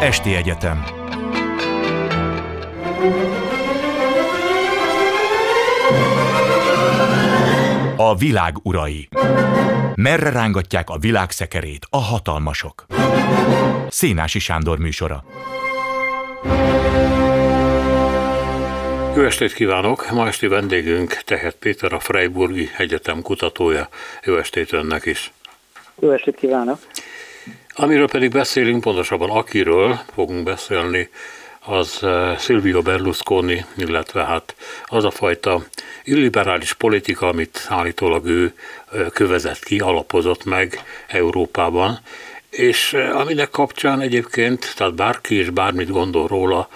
Esti Egyetem A világ urai Merre rángatják a világ szekerét a hatalmasok? Szénási Sándor műsora Jó estét kívánok! Ma esti vendégünk Tehet Péter, a Freiburgi Egyetem kutatója. Jó estét önnek is! Jó estét kívánok! Amiről pedig beszélünk, pontosabban akiről fogunk beszélni, az eh, Silvio Berlusconi, illetve hát az a fajta illiberális politika, amit állítólag ő eh, kövezett ki, alapozott meg Európában, és eh, aminek kapcsán egyébként, tehát bárki és bármit gondol róla,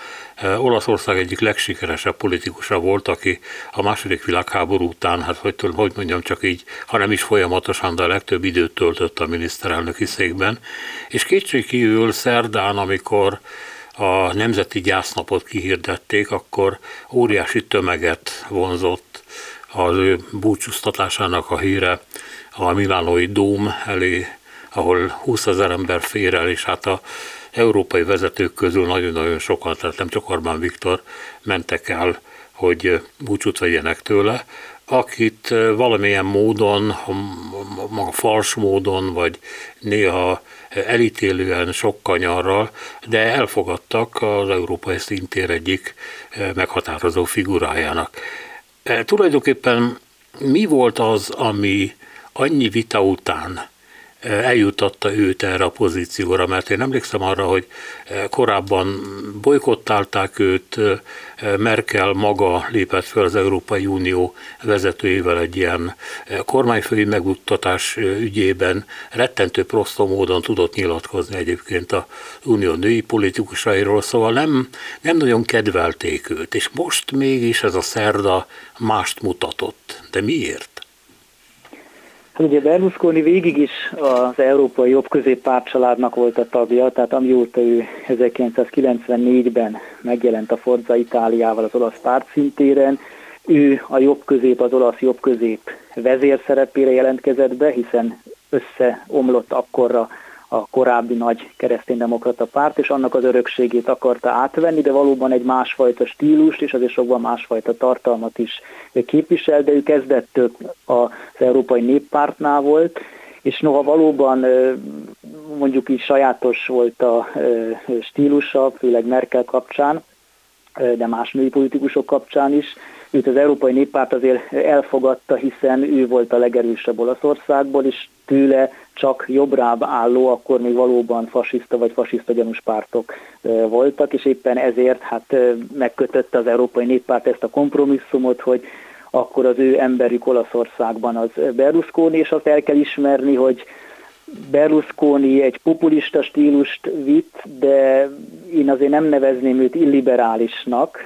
Olaszország egyik legsikeresebb politikusa volt, aki a második világháború után, hát hogy, hogy mondjam, csak így, hanem is folyamatosan, de a legtöbb időt töltött a miniszterelnöki székben. És kétségkívül szerdán, amikor a Nemzeti Gyásznapot kihirdették, akkor óriási tömeget vonzott az ő búcsúztatásának a híre a Milánói Dóm elé, ahol 20 ezer ember fér el, és hát a európai vezetők közül nagyon-nagyon sokan, tehát nem csak Orbán Viktor mentek el, hogy búcsút vegyenek tőle, akit valamilyen módon, maga fals módon, vagy néha elítélően sok kanyarral, de elfogadtak az európai szintér egyik meghatározó figurájának. Tulajdonképpen mi volt az, ami annyi vita után eljutatta őt erre a pozícióra, mert én emlékszem arra, hogy korábban bolykottálták őt, Merkel maga lépett fel az Európai Unió vezetőjével egy ilyen kormányfői meguttatás ügyében, rettentő prostó módon tudott nyilatkozni egyébként a unió női politikusairól, szóval nem, nem nagyon kedvelték őt, és most mégis ez a szerda mást mutatott. De miért? Hát ugye Berlusconi végig is az európai jobb középpártcsaládnak volt a tagja, tehát amióta ő 1994-ben megjelent a Forza Itáliával az olasz pártszintéren, ő a jobb közép, az olasz jobb közép vezérszerepére jelentkezett be, hiszen összeomlott akkorra a korábbi nagy kereszténydemokrata párt, és annak az örökségét akarta átvenni, de valóban egy másfajta stílust és azért sokban másfajta tartalmat is képvisel, de ő kezdettől az Európai Néppártnál volt, és noha valóban mondjuk így sajátos volt a stílusa, főleg Merkel kapcsán, de más női politikusok kapcsán is, őt az Európai Néppárt azért elfogadta, hiszen ő volt a legerősebb Olaszországból, és tőle csak jobbrább álló, akkor még valóban fasiszta vagy fasiszta gyanús pártok voltak, és éppen ezért hát megkötötte az Európai Néppárt ezt a kompromisszumot, hogy akkor az ő emberük Olaszországban az Berlusconi, és azt el kell ismerni, hogy Berlusconi egy populista stílust vitt, de én azért nem nevezném őt illiberálisnak,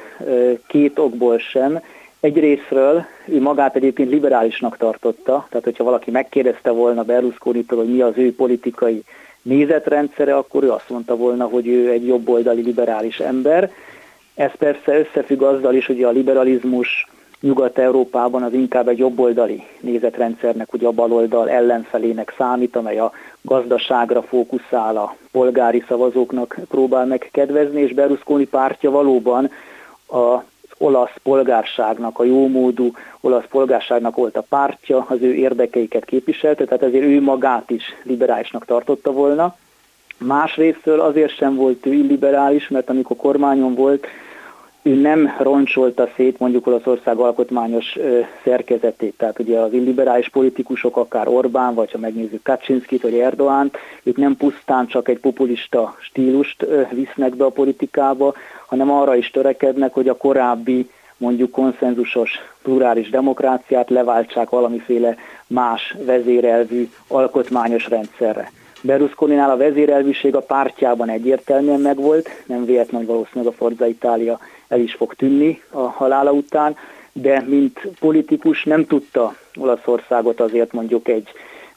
két okból sem. Egyrésztről ő magát egyébként liberálisnak tartotta, tehát hogyha valaki megkérdezte volna Berlusconi-tól, hogy mi az ő politikai nézetrendszere, akkor ő azt mondta volna, hogy ő egy jobboldali liberális ember. Ez persze összefügg azzal is, hogy a liberalizmus Nyugat-Európában az inkább egy jobboldali nézetrendszernek, ugye a baloldal ellenfelének számít, amely a gazdaságra fókuszál, a polgári szavazóknak próbál meg kedvezni, és Berlusconi pártja valóban a olasz polgárságnak, a jómódú olasz polgárságnak volt a pártja, az ő érdekeiket képviselte, tehát ezért ő magát is liberálisnak tartotta volna. Másrésztől azért sem volt ő illiberális, mert amikor kormányon volt, ő nem roncsolta szét mondjuk Olaszország alkotmányos szerkezetét, tehát ugye az illiberális politikusok, akár Orbán, vagy ha megnézzük Kaczynszkit, vagy Erdoánt, ők nem pusztán csak egy populista stílust visznek be a politikába, hanem arra is törekednek, hogy a korábbi mondjuk konszenzusos plurális demokráciát leváltsák valamiféle más vezérelvű alkotmányos rendszerre. Berlusconinál a vezérelvűség a pártjában egyértelműen megvolt, nem véletlenül valószínűleg a Forza Itália el is fog tűnni a halála után, de mint politikus nem tudta Olaszországot azért mondjuk egy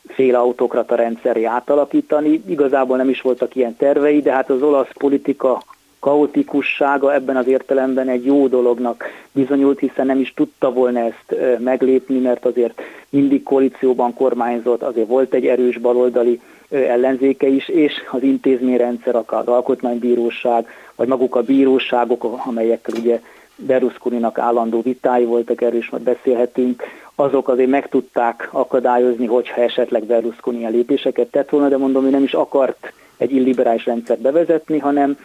fél autokrata rendszeré átalakítani. Igazából nem is voltak ilyen tervei, de hát az olasz politika kaotikussága ebben az értelemben egy jó dolognak bizonyult, hiszen nem is tudta volna ezt meglépni, mert azért mindig koalícióban kormányzott, azért volt egy erős baloldali ellenzéke is, és az intézményrendszer, akár az alkotmánybíróság, vagy maguk a bíróságok, amelyekkel ugye Berlusconi-nak állandó vitái voltak, erről is majd beszélhetünk, azok azért meg tudták akadályozni, hogyha esetleg Berlusconi ilyen lépéseket tett volna, de mondom, ő nem is akart egy illiberális rendszert bevezetni, hanem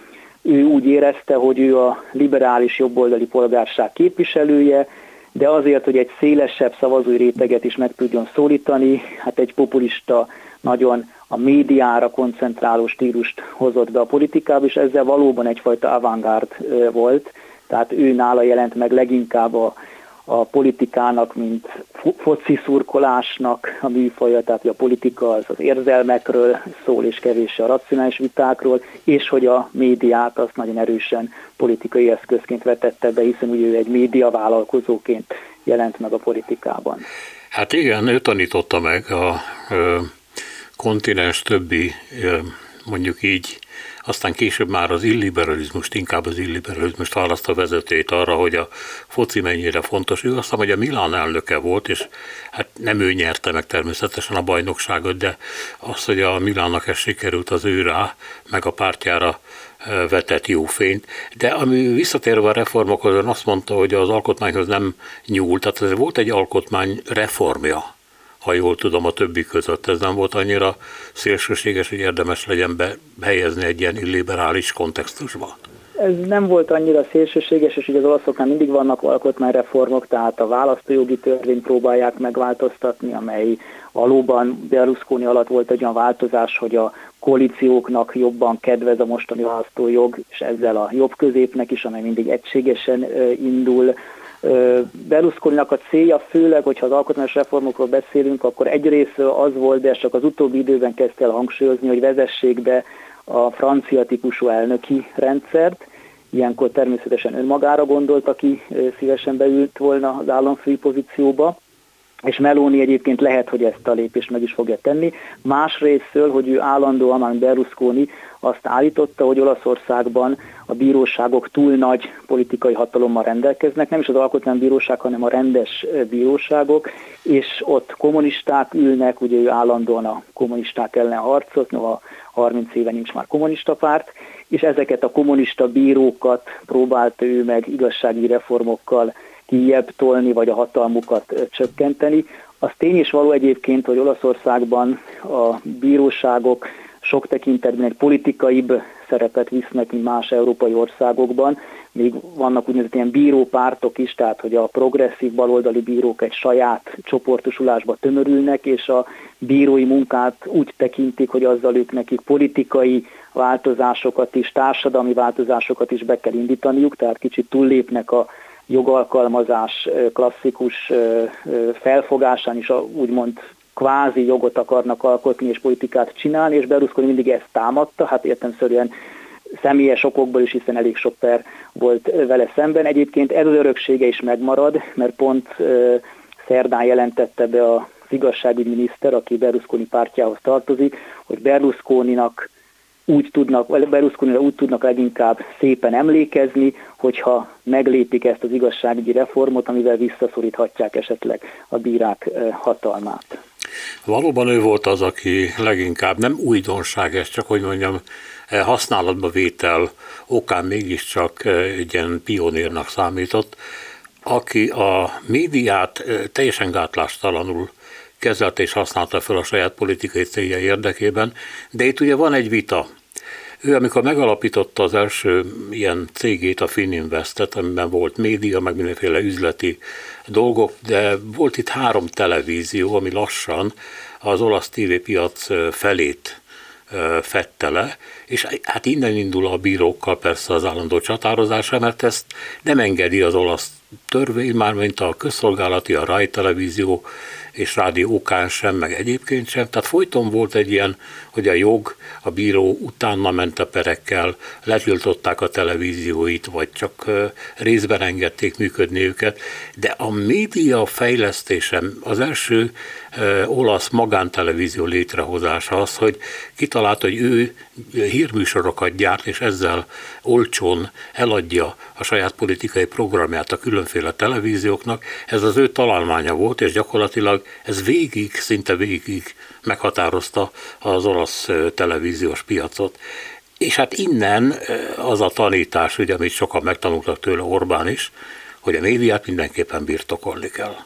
ő úgy érezte, hogy ő a liberális jobboldali polgárság képviselője, de azért, hogy egy szélesebb szavazói réteget is meg tudjon szólítani, hát egy populista, nagyon a médiára koncentráló stílust hozott be a politikába, és ezzel valóban egyfajta avantgárd volt, tehát ő nála jelent meg leginkább a, a politikának, mint foci szurkolásnak a műfaja, tehát hogy a politika az az érzelmekről szól, és kevés a racionális vitákról, és hogy a médiát azt nagyon erősen politikai eszközként vetette be, hiszen ugye ő egy médiavállalkozóként jelent meg a politikában. Hát igen, ő tanította meg a ö, kontinens többi, mondjuk így, aztán később már az illiberalizmust, inkább az illiberalizmust választva vezetőjét arra, hogy a foci mennyire fontos. Ő azt hogy a Milán elnöke volt, és hát nem ő nyerte meg természetesen a bajnokságot, de az, hogy a Milánnak ez sikerült az ő rá, meg a pártjára vetett jó fényt. De ami visszatérve a reformokhoz, azt mondta, hogy az alkotmányhoz nem nyúlt, tehát ez volt egy alkotmány reformja ha jól tudom, a többi között. Ez nem volt annyira szélsőséges, hogy érdemes legyen behelyezni egy ilyen illiberális kontextusba? Ez nem volt annyira szélsőséges, és ugye az olaszoknál mindig vannak alkotmányreformok, tehát a választójogi törvényt próbálják megváltoztatni, amely valóban Berlusconi alatt volt egy olyan változás, hogy a koalícióknak jobban kedvez a mostani választójog, és ezzel a jobb középnek is, amely mindig egységesen indul, Berlusconinak a célja főleg, hogyha az alkotmányos reformokról beszélünk, akkor egyrészt az volt, de csak az utóbbi időben kezdte el hangsúlyozni, hogy vezessék be a francia típusú elnöki rendszert. Ilyenkor természetesen önmagára gondolt, aki szívesen beült volna az államfői pozícióba és Meloni egyébként lehet, hogy ezt a lépést meg is fogja tenni. Másrésztől, hogy ő állandóan, már Berlusconi azt állította, hogy Olaszországban a bíróságok túl nagy politikai hatalommal rendelkeznek, nem is az alkotmánybíróság, hanem a rendes bíróságok, és ott kommunisták ülnek, ugye ő állandóan a kommunisták ellen harcot, noha 30 éve nincs már kommunista párt, és ezeket a kommunista bírókat próbálta ő meg igazsági reformokkal kijebb tolni, vagy a hatalmukat csökkenteni. Az tény is való egyébként, hogy Olaszországban a bíróságok sok tekintetben egy politikaibb szerepet visznek, mint más európai országokban. Még vannak úgynevezett ilyen bírópártok is, tehát hogy a progresszív baloldali bírók egy saját csoportosulásba tömörülnek, és a bírói munkát úgy tekintik, hogy azzal ők nekik politikai változásokat is, társadalmi változásokat is be kell indítaniuk, tehát kicsit túllépnek a jogalkalmazás klasszikus felfogásán is úgymond kvázi jogot akarnak alkotni és politikát csinálni, és Berlusconi mindig ezt támadta, hát értemszerűen személyes okokból is, hiszen elég sok per volt vele szemben. Egyébként ez az öröksége is megmarad, mert pont szerdán jelentette be a igazságügyminiszter, aki Berlusconi pártjához tartozik, hogy Berlusconinak úgy tudnak, vagy berlusconi úgy tudnak leginkább szépen emlékezni, hogyha meglépik ezt az igazságügyi reformot, amivel visszaszoríthatják esetleg a bírák hatalmát. Valóban ő volt az, aki leginkább nem újdonság ez, csak hogy mondjam, használatba vétel okán mégiscsak egy ilyen pionérnak számított, aki a médiát teljesen gátlástalanul kezelte és használta fel a saját politikai célja érdekében, de itt ugye van egy vita, ő, amikor megalapította az első ilyen cégét, a Fininvestet, amiben volt média, meg mindenféle üzleti dolgok, de volt itt három televízió, ami lassan az olasz tévépiac felét fette le, és hát innen indul a bírókkal persze az állandó csatározása, mert ezt nem engedi az olasz törvény, már mint a közszolgálati, a Rai televízió és rádió okán sem, meg egyébként sem. Tehát folyton volt egy ilyen, hogy a jog, a bíró utána ment a perekkel, letiltották a televízióit, vagy csak részben engedték működni őket. De a média fejlesztésem, az első olasz magántelevízió létrehozása az, hogy kitalálta, hogy ő hírműsorokat gyárt, és ezzel olcsón eladja a saját politikai programját a külön különféle televízióknak, ez az ő találmánya volt, és gyakorlatilag ez végig, szinte végig meghatározta az olasz televíziós piacot. És hát innen az a tanítás, ugye, amit sokan megtanultak tőle Orbán is, hogy a médiát mindenképpen birtokolni kell.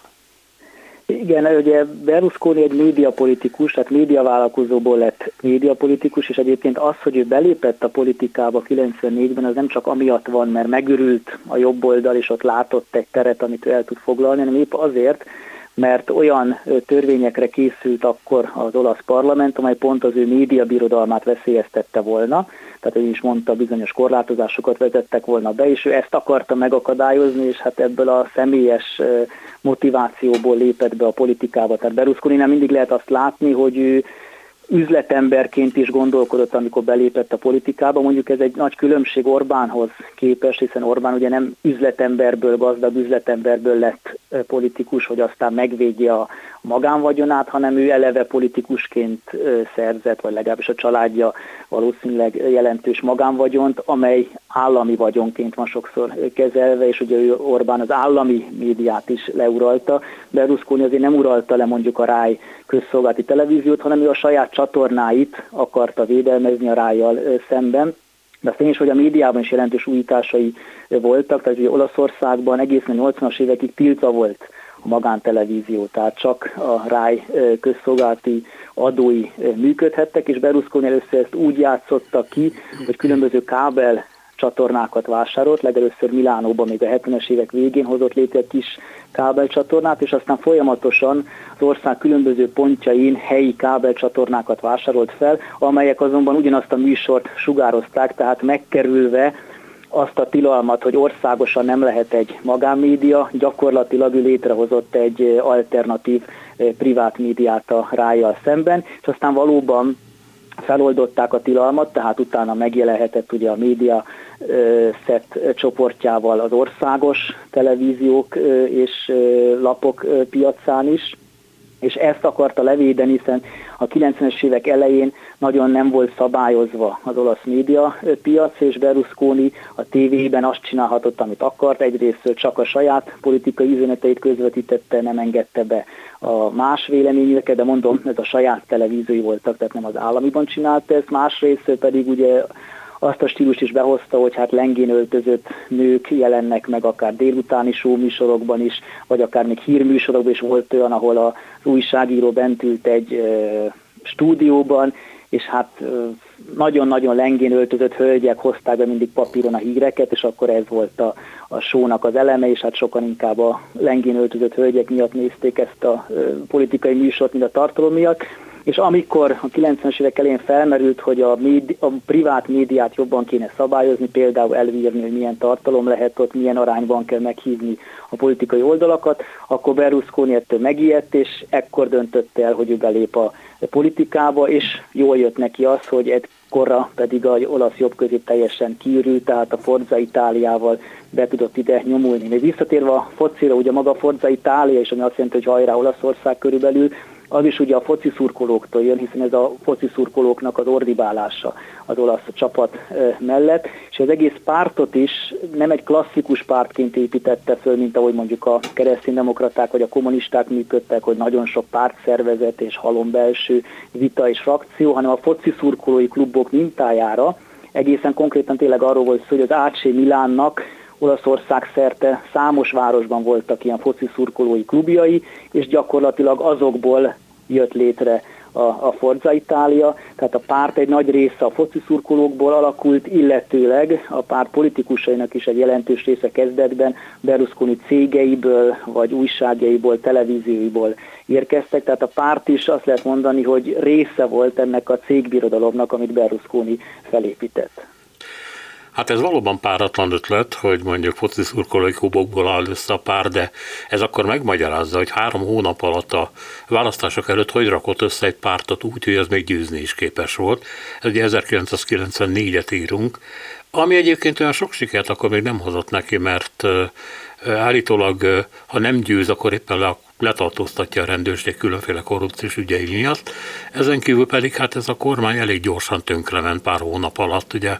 Igen, ugye Berlusconi egy médiapolitikus, tehát médiavállalkozóból lett médiapolitikus, és egyébként az, hogy ő belépett a politikába 94-ben, az nem csak amiatt van, mert megürült a jobb oldal, és ott látott egy teret, amit ő el tud foglalni, hanem épp azért, mert olyan törvényekre készült akkor az olasz parlament, amely pont az ő médiabirodalmát veszélyeztette volna, tehát ő is mondta, bizonyos korlátozásokat vezettek volna be, és ő ezt akarta megakadályozni, és hát ebből a személyes motivációból lépett be a politikába. Tehát Berlusconi nem mindig lehet azt látni, hogy ő üzletemberként is gondolkodott, amikor belépett a politikába. Mondjuk ez egy nagy különbség Orbánhoz képest, hiszen Orbán ugye nem üzletemberből, gazdag üzletemberből lett politikus, hogy aztán megvédje a magánvagyonát, hanem ő eleve politikusként szerzett, vagy legalábbis a családja valószínűleg jelentős magánvagyont, amely állami vagyonként van sokszor kezelve, és ugye Orbán az állami médiát is leuralta. Berlusconi azért nem uralta le mondjuk a Ráj közszolgálati televíziót, hanem ő a saját csatornáit akarta védelmezni a Rájjal szemben. De azt is, hogy a médiában is jelentős újításai voltak, tehát ugye Olaszországban egészen 80-as évekig tiltva volt a magántelevízió, tehát csak a ráj közszolgálati adói működhettek, és Berlusconi először ezt úgy játszotta ki, hogy különböző kábel csatornákat vásárolt, legelőször Milánóban még a 70-es évek végén hozott létre egy kis kábelcsatornát, és aztán folyamatosan az ország különböző pontjain helyi kábelcsatornákat vásárolt fel, amelyek azonban ugyanazt a műsort sugározták, tehát megkerülve azt a tilalmat, hogy országosan nem lehet egy magánmédia, gyakorlatilag ő létrehozott egy alternatív eh, privát médiát a rájjal szemben, és aztán valóban feloldották a tilalmat, tehát utána megjelenhetett ugye a média szett csoportjával az országos televíziók és lapok piacán is, és ezt akarta levédeni, hiszen a 90-es évek elején nagyon nem volt szabályozva az olasz média piac, és Berlusconi a tévében azt csinálhatott, amit akart, egyrészt csak a saját politikai üzeneteit közvetítette, nem engedte be a más véleményeket, de mondom, ez a saját televíziói voltak, tehát nem az államiban csinálta ezt, másrészt pedig ugye azt a stílus is behozta, hogy hát lengén öltözött nők jelennek meg akár délutáni műsorokban is, vagy akár még hírműsorokban is volt olyan, ahol az újságíró bent ült egy stúdióban, és hát nagyon-nagyon lengén öltözött hölgyek hozták be mindig papíron a híreket, és akkor ez volt a, a sónak az eleme, és hát sokan inkább a lengén öltözött hölgyek miatt nézték ezt a politikai műsort, mint a tartalom miatt és amikor a 90-es évek elején felmerült, hogy a, médi, a privát médiát jobban kéne szabályozni, például elvírni, hogy milyen tartalom lehet ott, milyen arányban kell meghívni a politikai oldalakat, akkor Berlusconi ettől megijedt, és ekkor döntött el, hogy ő belép a politikába, és jól jött neki az, hogy ekkorra pedig a olasz jobbközép teljesen kiürült, tehát a Forza Itáliával be tudott ide nyomulni. Még visszatérve a focira, ugye maga Forza Itália, és ami azt jelenti, hogy hajrá Olaszország körülbelül, az is ugye a foci szurkolóktól jön, hiszen ez a foci szurkolóknak az ordibálása az olasz csapat mellett, és az egész pártot is nem egy klasszikus pártként építette föl, mint ahogy mondjuk a kereszténydemokraták vagy a kommunisták működtek, hogy nagyon sok pártszervezet és halom belső vita és frakció, hanem a foci szurkolói klubok mintájára egészen konkrétan tényleg arról volt szó, hogy az AC Milánnak Olaszország szerte számos városban voltak ilyen foci szurkolói klubjai, és gyakorlatilag azokból jött létre a, a Forza Itália, tehát a párt egy nagy része a foci szurkolókból alakult, illetőleg a párt politikusainak is egy jelentős része kezdetben Berlusconi cégeiből, vagy újságjaiból, televízióiból érkeztek, tehát a párt is azt lehet mondani, hogy része volt ennek a cégbirodalomnak, amit Berlusconi felépített. Hát ez valóban páratlan ötlet, hogy mondjuk foci szurkolói klubokból áll össze a pár, de ez akkor megmagyarázza, hogy három hónap alatt a választások előtt hogy rakott össze egy pártot úgy, hogy az még győzni is képes volt. Ez ugye 1994-et írunk, ami egyébként olyan sok sikert akkor még nem hozott neki, mert állítólag, ha nem győz, akkor éppen le, letartóztatja a rendőrség különféle korrupciós ügyei miatt. Ezen kívül pedig hát ez a kormány elég gyorsan tönkrement pár hónap alatt, ugye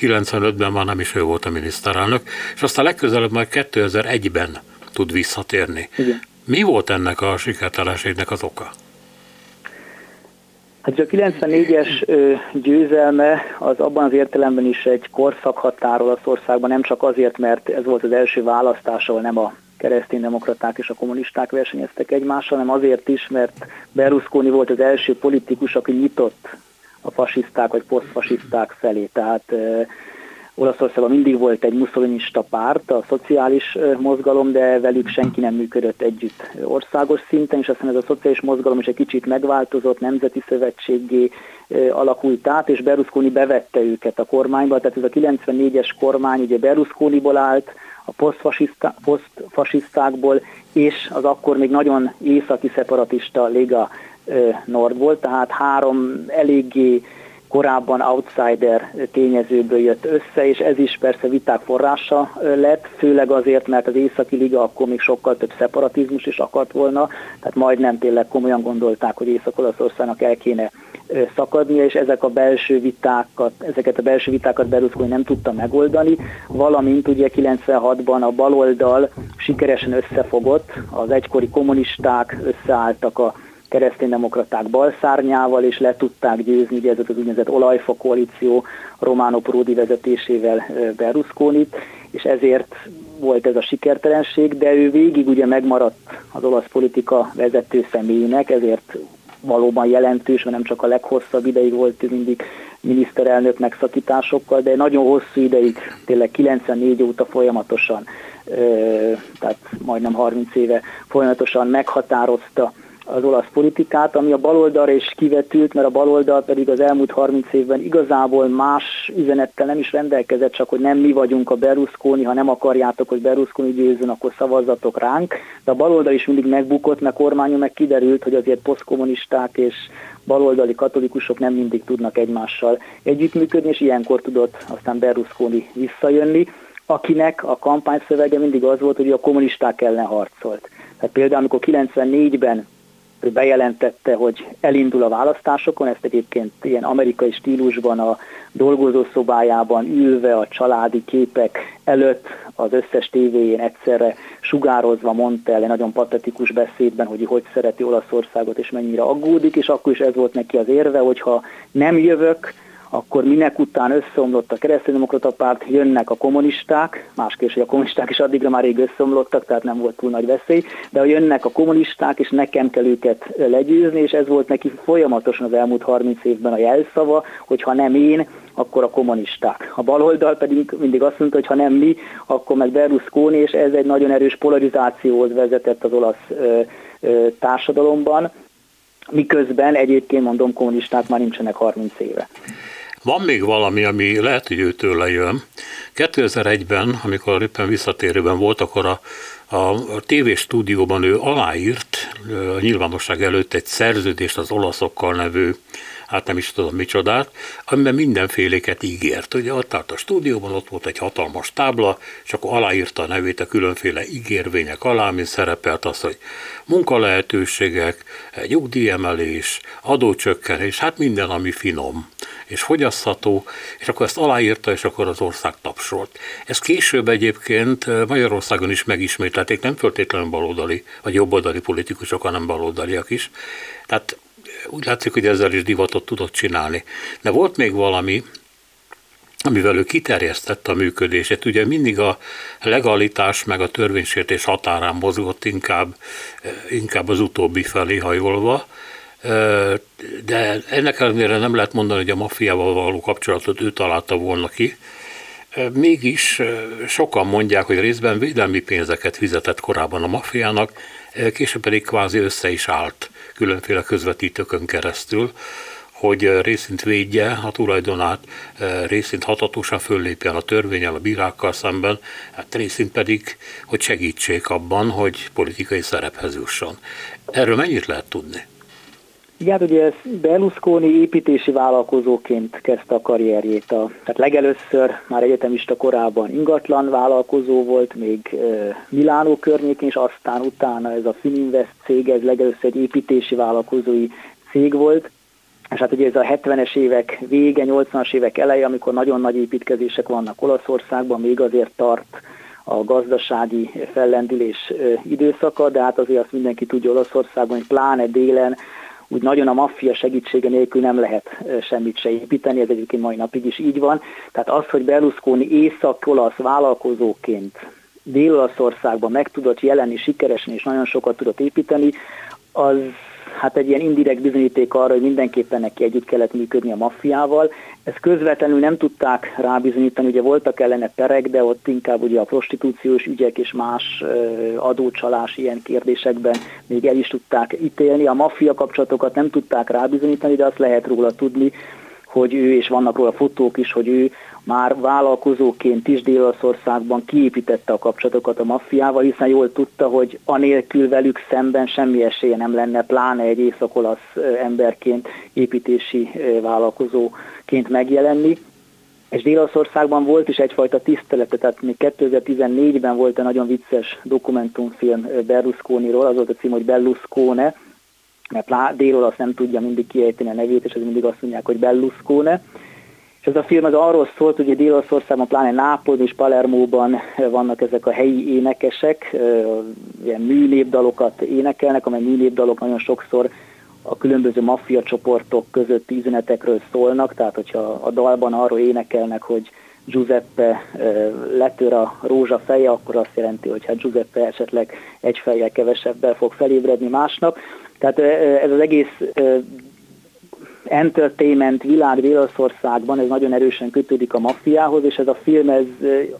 95-ben már nem is ő volt a miniszterelnök, és aztán legközelebb majd 2001-ben tud visszatérni. Igen. Mi volt ennek a sikertelenségnek az oka? Hát a 94-es győzelme az abban az értelemben is egy korszakhatár Olaszországban, nem csak azért, mert ez volt az első választás, ahol nem a kereszténydemokraták és a kommunisták versenyeztek egymással, hanem azért is, mert Berlusconi volt az első politikus, aki nyitott a fasiszták vagy posztfasiszták felé. Tehát Olaszországban mindig volt egy muszolinista párt, a szociális mozgalom, de velük senki nem működött együtt országos szinten, és aztán ez a szociális mozgalom is egy kicsit megváltozott, nemzeti szövetségé alakult át, és Berlusconi bevette őket a kormányba, tehát ez a 94-es kormány ugye Berlusconiból állt, a posztfasisztákból, és az akkor még nagyon északi szeparatista Liga Nord tehát három eléggé korábban outsider tényezőből jött össze, és ez is persze viták forrása lett, főleg azért, mert az Északi Liga akkor még sokkal több szeparatizmus is akart volna, tehát majdnem tényleg komolyan gondolták, hogy Észak-Olaszországnak el kéne szakadnia, és ezek a belső vitákat, ezeket a belső vitákat Berlusconi nem tudta megoldani, valamint ugye 96-ban a baloldal sikeresen összefogott, az egykori kommunisták összeálltak a kereszténydemokraták balszárnyával, és le tudták győzni, ugye ez az úgynevezett olajfa koalíció Romano Prodi vezetésével berlusconi és ezért volt ez a sikertelenség, de ő végig ugye megmaradt az olasz politika vezető személyének, ezért valóban jelentős, mert nem csak a leghosszabb ideig volt ő mindig miniszterelnök megszakításokkal, de nagyon hosszú ideig, tényleg 94 óta folyamatosan, tehát majdnem 30 éve folyamatosan meghatározta az olasz politikát, ami a baloldalra is kivetült, mert a baloldal pedig az elmúlt 30 évben igazából más üzenettel nem is rendelkezett, csak hogy nem mi vagyunk a Berlusconi, ha nem akarjátok, hogy Berlusconi győzön, akkor szavazzatok ránk. De a baloldal is mindig megbukott, mert kormányon meg kiderült, hogy azért posztkommunisták és baloldali katolikusok nem mindig tudnak egymással együttműködni, és ilyenkor tudott aztán Berlusconi visszajönni, akinek a kampányszövege mindig az volt, hogy a kommunisták ellen harcolt. Tehát például, amikor 94-ben ő bejelentette, hogy elindul a választásokon, ezt egyébként ilyen amerikai stílusban a dolgozószobájában ülve a családi képek előtt az összes tévéjén egyszerre sugározva mondta el egy nagyon patetikus beszédben, hogy hogy szereti Olaszországot és mennyire aggódik, és akkor is ez volt neki az érve, hogyha nem jövök, akkor minek után összeomlott a kereszténydemokrata párt, jönnek a kommunisták, másképp, hogy a kommunisták is addigra már rég összeomlottak, tehát nem volt túl nagy veszély, de ha jönnek a kommunisták, és nekem kell őket legyőzni, és ez volt neki folyamatosan az elmúlt 30 évben a jelszava, hogy ha nem én, akkor a kommunisták. A baloldal pedig mindig azt mondta, hogy ha nem mi, akkor meg Berlusconi, és ez egy nagyon erős polarizációhoz vezetett az olasz ö, ö, társadalomban, miközben egyébként mondom, kommunisták már nincsenek 30 éve. Van még valami, ami lehet, hogy őtől lejön. 2001-ben, amikor éppen visszatérőben volt, akkor a, a TV stúdióban ő aláírt a nyilvánosság előtt egy szerződést az olaszokkal nevű hát nem is tudom micsodát, amiben mindenféléket ígért. Ugye ott állt a stúdióban, ott volt egy hatalmas tábla, és akkor aláírta a nevét a különféle ígérvények alá, mint szerepelt az, hogy munkalehetőségek, nyugdíjemelés, adócsökkenés, hát minden, ami finom és fogyasztható, és akkor ezt aláírta, és akkor az ország tapsolt. Ez később egyébként Magyarországon is megismételték, nem föltétlenül baloldali, vagy jobboldali politikusok, hanem baloldaliak is. Tehát úgy látszik, hogy ezzel is divatot tudott csinálni. De volt még valami, amivel ő kiterjesztette a működését. Ugye mindig a legalitás meg a törvénysértés határán mozgott inkább, inkább az utóbbi felé hajolva, de ennek ellenére nem lehet mondani, hogy a maffiával való kapcsolatot ő találta volna ki. Mégis sokan mondják, hogy részben védelmi pénzeket fizetett korábban a maffiának, később pedig kvázi össze is állt különféle közvetítőkön keresztül, hogy részint védje a tulajdonát, részint hatatosan föllépjen a törvényel, a bírákkal szemben, hát részint pedig, hogy segítsék abban, hogy politikai szerephez jusson. Erről mennyit lehet tudni? Igen, hát ugye Berlusconi építési vállalkozóként kezdte a karrierjét. A, tehát legelőször már egyetemista korában ingatlan vállalkozó volt, még Milánó környékén, és aztán utána ez a Fininvest cég, ez legelőször egy építési vállalkozói cég volt. És hát ugye ez a 70-es évek vége, 80-as évek eleje, amikor nagyon nagy építkezések vannak Olaszországban, még azért tart a gazdasági fellendülés időszaka, de hát azért azt mindenki tudja Olaszországban, hogy pláne délen úgy nagyon a maffia segítsége nélkül nem lehet semmit se építeni, ez egyébként mai napig is így van. Tehát az, hogy Berlusconi észak-olasz vállalkozóként Dél-Olaszországban meg tudott jelenni sikeresen és nagyon sokat tudott építeni, az hát egy ilyen indirekt bizonyíték arra, hogy mindenképpen neki együtt kellett működni a maffiával. Ezt közvetlenül nem tudták rábizonyítani, ugye voltak ellene perek, de ott inkább ugye a prostitúciós ügyek és más adócsalás ilyen kérdésekben még el is tudták ítélni. A maffia kapcsolatokat nem tudták rábizonyítani, de azt lehet róla tudni, hogy ő, és vannak róla fotók is, hogy ő már vállalkozóként is Dél-Olaszországban kiépítette a kapcsolatokat a maffiával, hiszen jól tudta, hogy anélkül velük szemben semmi esélye nem lenne, pláne egy észak-olasz emberként, építési vállalkozóként megjelenni. És Dél-Olaszországban volt is egyfajta tisztelete, tehát még 2014-ben volt egy nagyon vicces dokumentumfilm Berlusconiról, az volt a cím, hogy Berluscone, mert dél-olasz nem tudja mindig kiejteni a nevét, és ez mindig azt mondják, hogy Berluscone. És ez a film az arról szólt, hogy Dél-Olaszországban, pláne Nápoly és Palermóban vannak ezek a helyi énekesek, ilyen műnépdalokat énekelnek, amely műnépdalok nagyon sokszor a különböző maffia csoportok közötti üzenetekről szólnak, tehát hogyha a dalban arról énekelnek, hogy Giuseppe letör a rózsa feje, akkor azt jelenti, hogy hát Giuseppe esetleg egy fejjel kevesebbel fog felébredni másnap. Tehát ez az egész entertainment világ Dél-Olaszországban, ez nagyon erősen kötődik a maffiához, és ez a film ez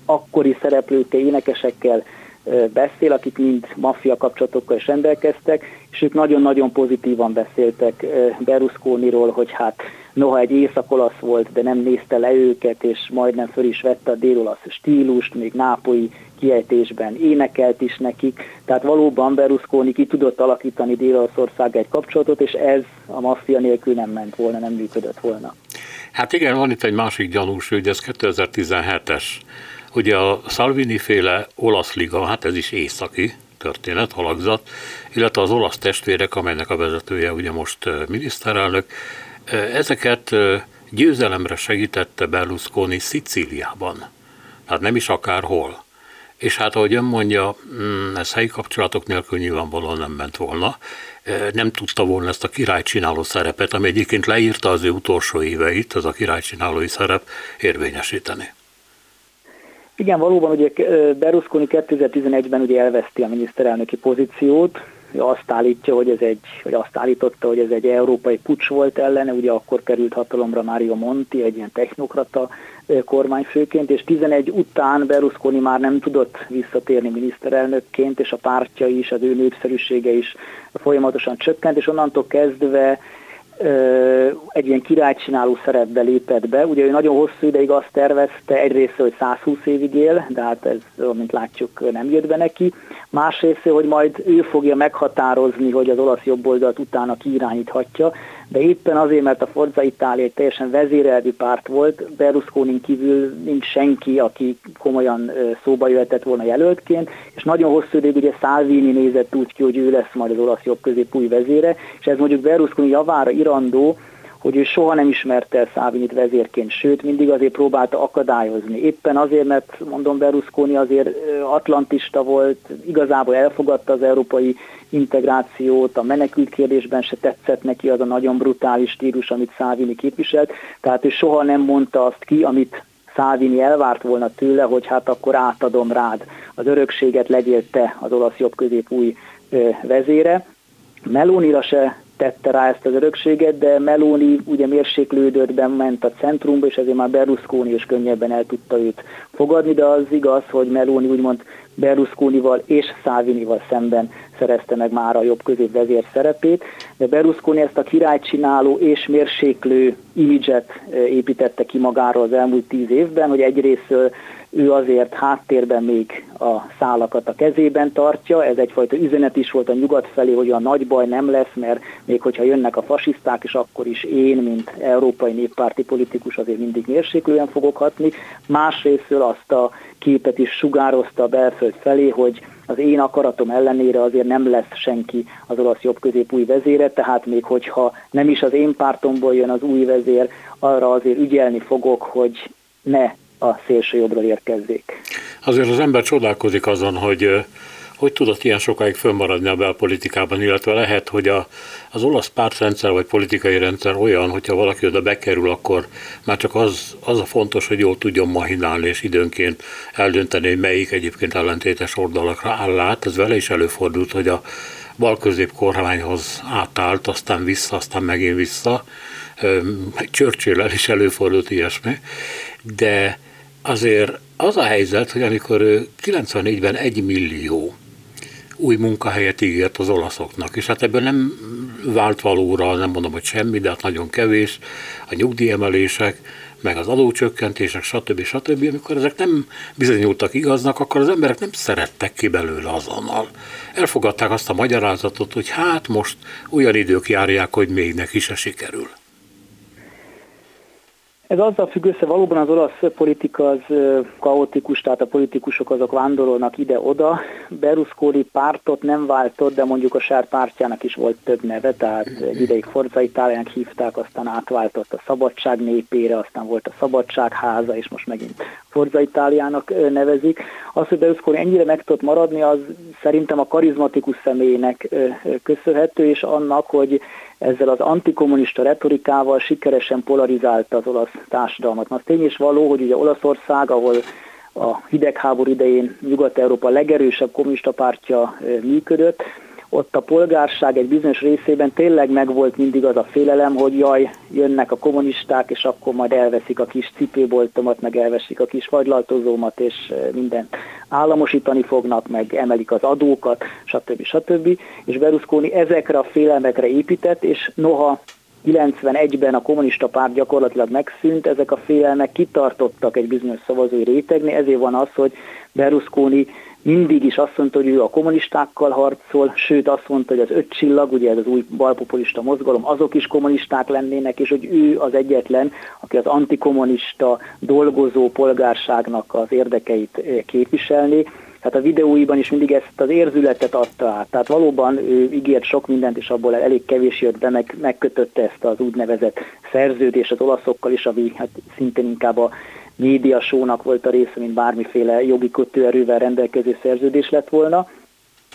akkori szereplőkkel, énekesekkel beszél, akik mind maffia kapcsolatokkal is rendelkeztek, és ők nagyon-nagyon pozitívan beszéltek Berlusconiról, hogy hát noha egy észak-olasz volt, de nem nézte le őket, és majdnem föl is vette a dél-olasz stílust, még nápolyi kiejtésben énekelt is nekik, tehát valóban Berlusconi ki tudott alakítani Dél-Olaszország egy kapcsolatot, és ez a maffia nélkül nem ment volna, nem működött volna. Hát igen, van itt egy másik gyanús ügy, ez 2017-es. Ugye a Salvini féle olasz liga, hát ez is északi történet, alakzat, illetve az olasz testvérek, amelynek a vezetője ugye most miniszterelnök, ezeket győzelemre segítette Berlusconi Szicíliában. Tehát nem is akárhol. És hát ahogy ön mondja, mm, ez helyi kapcsolatok nélkül nyilvánvalóan nem ment volna. Nem tudta volna ezt a királycsináló szerepet, ami egyébként leírta az ő utolsó éveit, ez a királycsinálói szerep érvényesíteni. Igen, valóban ugye Berlusconi 2011-ben ugye elveszti a miniszterelnöki pozíciót, azt állítja, hogy ez egy, vagy azt állította, hogy ez egy európai pucs volt ellene, ugye akkor került hatalomra Mario Monti, egy ilyen technokrata kormányfőként, és 11 után Berlusconi már nem tudott visszatérni miniszterelnökként, és a pártja is, az ő népszerűsége is folyamatosan csökkent, és onnantól kezdve egy ilyen királycsináló szerepbe lépett be. Ugye ő nagyon hosszú ideig azt tervezte, egyrészt, hogy 120 évig él, de hát ez, mint látjuk, nem jött be neki. Másrészt, hogy majd ő fogja meghatározni, hogy az olasz jobboldalt utána kiirányíthatja, de éppen azért, mert a Forza Itália egy teljesen vezérelvű párt volt, Berlusconi kívül nincs senki, aki komolyan szóba jöhetett volna jelöltként, és nagyon hosszú ideig ugye Salvini nézett úgy ki, hogy ő lesz majd az olasz jobb közép új vezére, és ez mondjuk Berlusconi javára irandó, hogy ő soha nem ismerte el Szávinit vezérként, sőt, mindig azért próbálta akadályozni. Éppen azért, mert mondom, Berlusconi azért atlantista volt, igazából elfogadta az európai integrációt, a menekült kérdésben se tetszett neki az a nagyon brutális stílus, amit Szávini képviselt, tehát ő soha nem mondta azt ki, amit Szávini elvárt volna tőle, hogy hát akkor átadom rád az örökséget, legyél te az olasz jobb közép új vezére. Melónira se tette rá ezt az örökséget, de Meloni ugye mérséklődött, ment a centrumba, és ezért már Berlusconi is könnyebben el tudta őt fogadni, de az igaz, hogy Meloni úgymond Berlusconival és Salvinival szemben szerezte meg már a jobb középvezér szerepét, de Berlusconi ezt a királycsináló és mérséklő imidzset építette ki magáról az elmúlt tíz évben, hogy egyrészt ő azért háttérben még a szálakat a kezében tartja, ez egyfajta üzenet is volt a nyugat felé, hogy a nagy baj nem lesz, mert még hogyha jönnek a fasiszták, és akkor is én, mint európai néppárti politikus azért mindig mérséklően fogok hatni. Másrésztől azt a képet is sugározta a belföld felé, hogy az én akaratom ellenére azért nem lesz senki az olasz jobbközép új vezére, tehát még hogyha nem is az én pártomból jön az új vezér, arra azért ügyelni fogok, hogy ne a szélső jobbra érkezzék. Azért az ember csodálkozik azon, hogy hogy tudott ilyen sokáig fönnmaradni a belpolitikában, illetve lehet, hogy a, az olasz pártrendszer vagy politikai rendszer olyan, hogyha valaki oda bekerül, akkor már csak az, az a fontos, hogy jól tudjon mahinálni, és időnként eldönteni, hogy melyik egyébként ellentétes oldalakra áll át. Ez vele is előfordult, hogy a bal kormányhoz átállt, aztán vissza, aztán megint vissza. Churchill-el is előfordult ilyesmi, de azért az a helyzet, hogy amikor 94-ben egy millió új munkahelyet ígért az olaszoknak, és hát ebből nem vált valóra, nem mondom, hogy semmi, de hát nagyon kevés, a nyugdíjemelések, meg az adócsökkentések, stb. stb. Amikor ezek nem bizonyultak igaznak, akkor az emberek nem szerettek ki belőle azonnal. Elfogadták azt a magyarázatot, hogy hát most olyan idők járják, hogy még neki se sikerül. Ez azzal függ össze, valóban az olasz politika az kaotikus, tehát a politikusok azok vándorolnak ide-oda. Berlusconi pártot nem váltott, de mondjuk a sár pártjának is volt több neve, tehát egy ideig Forza Itáliának hívták, aztán átváltott a Szabadság népére, aztán volt a Szabadság háza, és most megint Forza Itáliának nevezik. Az, hogy Berlusconi ennyire meg tudott maradni, az szerintem a karizmatikus személynek köszönhető, és annak, hogy ezzel az antikommunista retorikával sikeresen polarizálta az olasz társadalmat. Az tény is való, hogy ugye Olaszország, ahol a hidegháború idején Nyugat-Európa legerősebb kommunista pártja működött, ott a polgárság egy bizonyos részében tényleg megvolt mindig az a félelem, hogy jaj, jönnek a kommunisták, és akkor majd elveszik a kis cipőboltomat, meg elveszik a kis fagylaltozómat, és minden államosítani fognak, meg emelik az adókat, stb. stb. És Berlusconi ezekre a félelmekre épített, és noha 91-ben a kommunista párt gyakorlatilag megszűnt, ezek a félelmek kitartottak egy bizonyos szavazói rétegnél, ezért van az, hogy Berlusconi mindig is azt mondta, hogy ő a kommunistákkal harcol, sőt azt mondta, hogy az öt csillag, ugye ez az új balpopulista mozgalom, azok is kommunisták lennének, és hogy ő az egyetlen, aki az antikommunista dolgozó polgárságnak az érdekeit eh, képviselni. Tehát a videóiban is mindig ezt az érzületet adta át. Tehát valóban ő ígért sok mindent, és abból elég kevés jött be, meg, megkötötte ezt az úgynevezett szerződés az olaszokkal is, ami hát szintén inkább a médiasónak volt a része, mint bármiféle jogi kötőerővel rendelkező szerződés lett volna,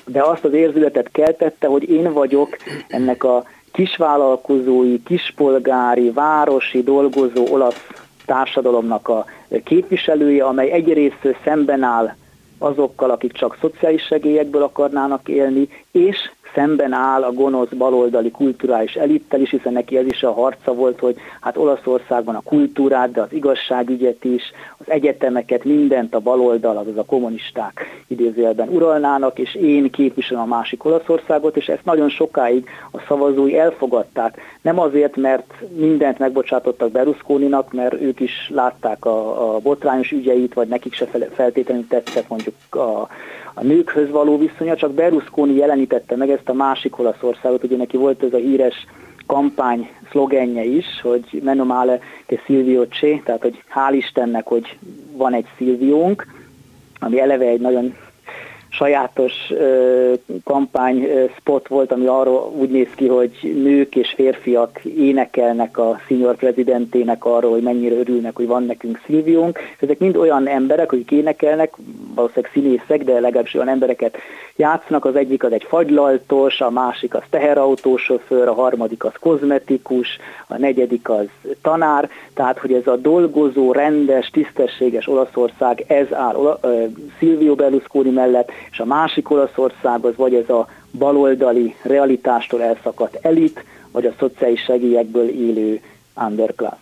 de azt az érzületet keltette, hogy én vagyok ennek a kisvállalkozói, kispolgári, városi, dolgozó olasz társadalomnak a képviselője, amely egyrészt szemben áll azokkal, akik csak szociális segélyekből akarnának élni, és szemben áll a gonosz baloldali kulturális elittel is, hiszen neki ez is a harca volt, hogy hát Olaszországban a kultúrát, de az igazságügyet is, az egyetemeket, mindent a baloldal, azaz a kommunisták idézőjelben uralnának, és én képviselem a másik Olaszországot, és ezt nagyon sokáig a szavazói elfogadták. Nem azért, mert mindent megbocsátottak Berlusconinak, mert ők is látták a, a botrányos ügyeit, vagy nekik se feltétlenül tetszett mondjuk a, a nőkhöz való viszonya, csak Berlusconi jelenítette meg ezt a másik Olaszországot, ugye neki volt ez a híres kampány szlogenje is, hogy menomale che Silvio c'è, tehát hogy hál' Istennek, hogy van egy Silviónk, ami eleve egy nagyon sajátos kampány spot volt, ami arról úgy néz ki, hogy nők és férfiak énekelnek a senior prezidentének arról, hogy mennyire örülnek, hogy van nekünk Szilviónk. Ezek mind olyan emberek, akik énekelnek, valószínűleg színészek, de legalábbis olyan embereket játszanak. Az egyik az egy fagylaltos, a másik az teherautósofőr, a harmadik az kozmetikus, a negyedik az tanár. Tehát, hogy ez a dolgozó, rendes, tisztességes Olaszország, ez áll Silvio Berlusconi mellett, és a másik Olaszország az vagy ez a baloldali realitástól elszakadt elit, vagy a szociális segélyekből élő underclass.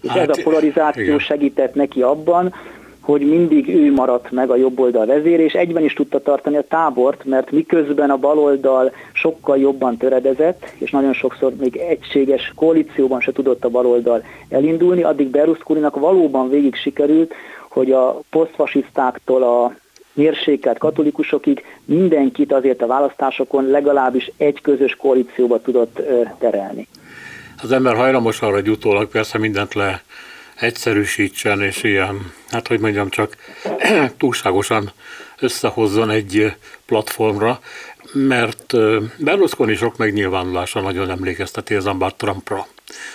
És hát, ez a polarizáció igen. segített neki abban, hogy mindig ő maradt meg a jobb oldal vezér, és egyben is tudta tartani a tábort, mert miközben a baloldal sokkal jobban töredezett, és nagyon sokszor még egységes koalícióban se tudott a baloldal elindulni, addig Berlusconinak valóban végig sikerült, hogy a posztfasisztáktól a mérsékelt katolikusokig mindenkit azért a választásokon legalábbis egy közös koalícióba tudott terelni. Az ember hajlamos arra, hogy utólag persze mindent le egyszerűsítsen, és ilyen, hát hogy mondjam, csak túlságosan összehozzon egy platformra, mert Berlusconi sok megnyilvánulása nagyon emlékezteti az ember Trumpra.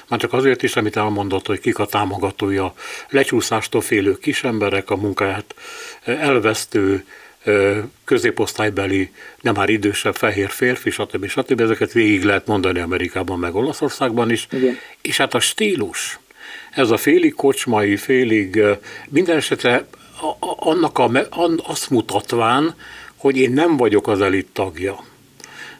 Már csak azért is, amit elmondott, hogy kik a támogatója, lecsúszástól félő kisemberek, a munkáját elvesztő, középosztálybeli, nem már idősebb fehér férfi, stb. stb. Ezeket végig lehet mondani Amerikában, meg Olaszországban is. Igen. És hát a stílus, ez a félig kocsmai, félig minden esetre annak a, azt mutatván, hogy én nem vagyok az elit tagja.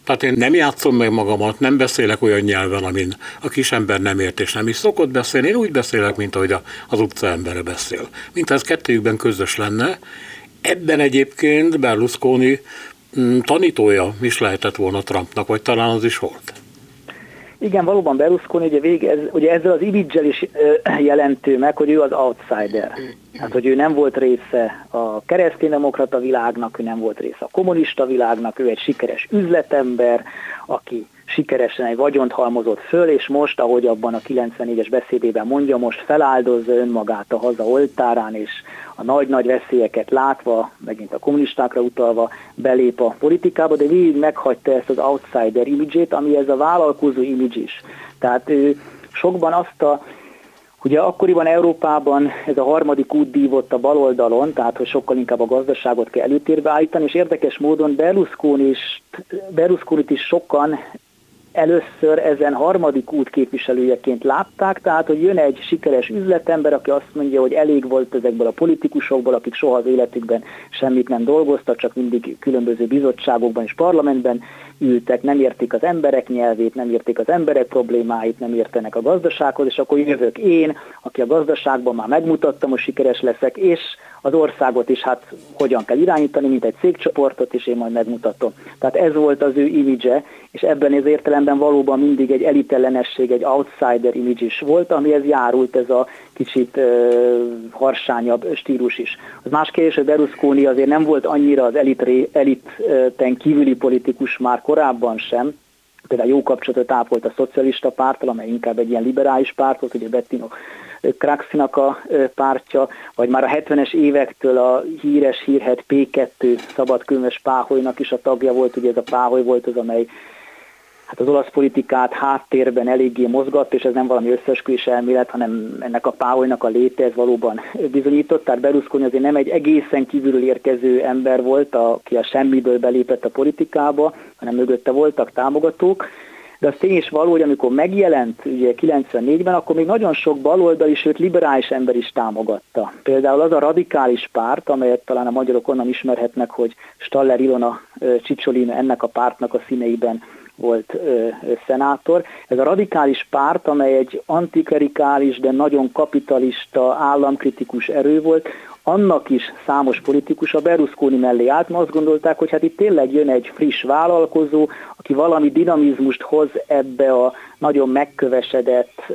Tehát én nem játszom meg magamat, nem beszélek olyan nyelven, amin a kisember nem ért és nem is szokott beszélni. Én úgy beszélek, mint ahogy az utca embere beszél. Mint ez kettőjükben közös lenne. Ebben egyébként Berlusconi mm, tanítója is lehetett volna Trumpnak, vagy talán az is volt. Igen, valóban Berlusconi ugye, vége, ez, ugye ezzel az imidzsel is jelentő meg, hogy ő az outsider. Hát, hogy ő nem volt része a kereszténydemokrata világnak, ő nem volt része a kommunista világnak, ő egy sikeres üzletember, aki sikeresen egy vagyont halmozott föl, és most, ahogy abban a 94-es beszédében mondja, most feláldozza önmagát a haza oltárán, és a nagy-nagy veszélyeket látva, megint a kommunistákra utalva belép a politikába, de végig meghagyta ezt az outsider imidzsét, ami ez a vállalkozó imidzs is. Tehát ő sokban azt a Ugye akkoriban Európában ez a harmadik út dívott a baloldalon, tehát hogy sokkal inkább a gazdaságot kell előtérbe állítani, és érdekes módon Berlusconi is, Berlusconi-t is sokan először ezen harmadik út képviselőjeként látták, tehát hogy jön egy sikeres üzletember, aki azt mondja, hogy elég volt ezekből a politikusokból, akik soha az életükben semmit nem dolgoztak, csak mindig különböző bizottságokban és parlamentben ültek, nem értik az emberek nyelvét, nem értik az emberek problémáit, nem értenek a gazdasághoz, és akkor jövök én, aki a gazdaságban már megmutattam, hogy sikeres leszek, és az országot is hát hogyan kell irányítani, mint egy cégcsoportot, és én majd megmutatom. Tehát ez volt az ő imidzse, és ebben az értelemben valóban mindig egy elitellenesség, egy outsider image is volt, amihez járult ez a kicsit uh, harsányabb stílus is. Az más kérdés, hogy Berlusconi azért nem volt annyira az elit, eliten kívüli politikus már korábban sem, például jó kapcsolatot ápolt a szocialista párttal, amely inkább egy ilyen liberális párt volt, ugye Bettino Kraxinak a pártja, vagy már a 70-es évektől a híres hírhet P2 szabadkönyves Páholynak is a tagja volt, ugye ez a Páholy volt az, amely hát az olasz politikát háttérben eléggé mozgat, és ez nem valami összesküvés elmélet, hanem ennek a Páholynak a léte ez valóban bizonyított. Tehát Berlusconi azért nem egy egészen kívülről érkező ember volt, aki a semmiből belépett a politikába, hanem mögötte voltak támogatók, de az tény is való, hogy amikor megjelent ugye 94-ben, akkor még nagyon sok baloldali, sőt liberális ember is támogatta. Például az a radikális párt, amelyet talán a magyarok onnan ismerhetnek, hogy Staller Ilona Csicsolina ennek a pártnak a színeiben volt ö, szenátor. Ez a radikális párt, amely egy antikerikális, de nagyon kapitalista, államkritikus erő volt, annak is számos politikus a Berlusconi mellé állt, mert azt gondolták, hogy hát itt tényleg jön egy friss vállalkozó, aki valami dinamizmust hoz ebbe a nagyon megkövesedett e,